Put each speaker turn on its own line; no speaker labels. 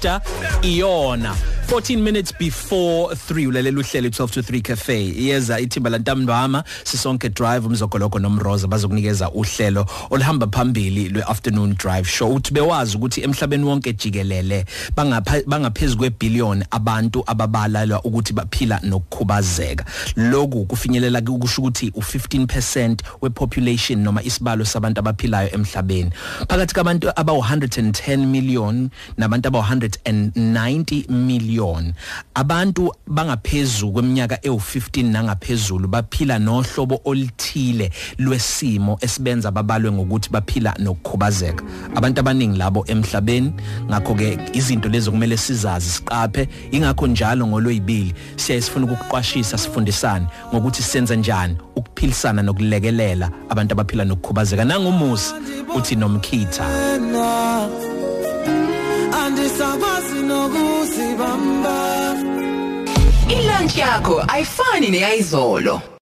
Easter iyona 14 minutes before 3 ulalela uhlelo 12 to 3 cafe. Iyeza ithimba lantambama sisonke drive umzogoloko nomroza bazokunikeza uhlelo olihamba phambili lweafternoon drive show. Uthi bewazi ukuthi emhlabeni wonke jikelele bangaphezulu kwebillion abantu ababalalwa ukuthi baphila nokukhubazeka. Lokhu kufinyelela kusho ukuthi u15% wepopulation noma isibalo sabantu abaphilayo emhlabeni. Phakathi kwabantu aba 110 million nabantu aba 190 million abantu bangaphezulu kweminyaka ewu15 nangaphezulu baphila nohlobo olithile lwesimo esibenza babalwe ngokuthi baphila nokukhubazeka. Abantu abaningi labo emhlabeni ngakho ke izinto lezo kumele sizazi siqaphe. Ingakho njalo ngolwezibili siyayisifuna ukuqwashisa sifundisane ngokuthi senza njani ukuphilisana nokulekelela abantu abaphila nokukhubazeka. Nangumusi uthi nomkhitha.
Andisakwazi nokuzibamba
ilunch yakho ayifani neyizolo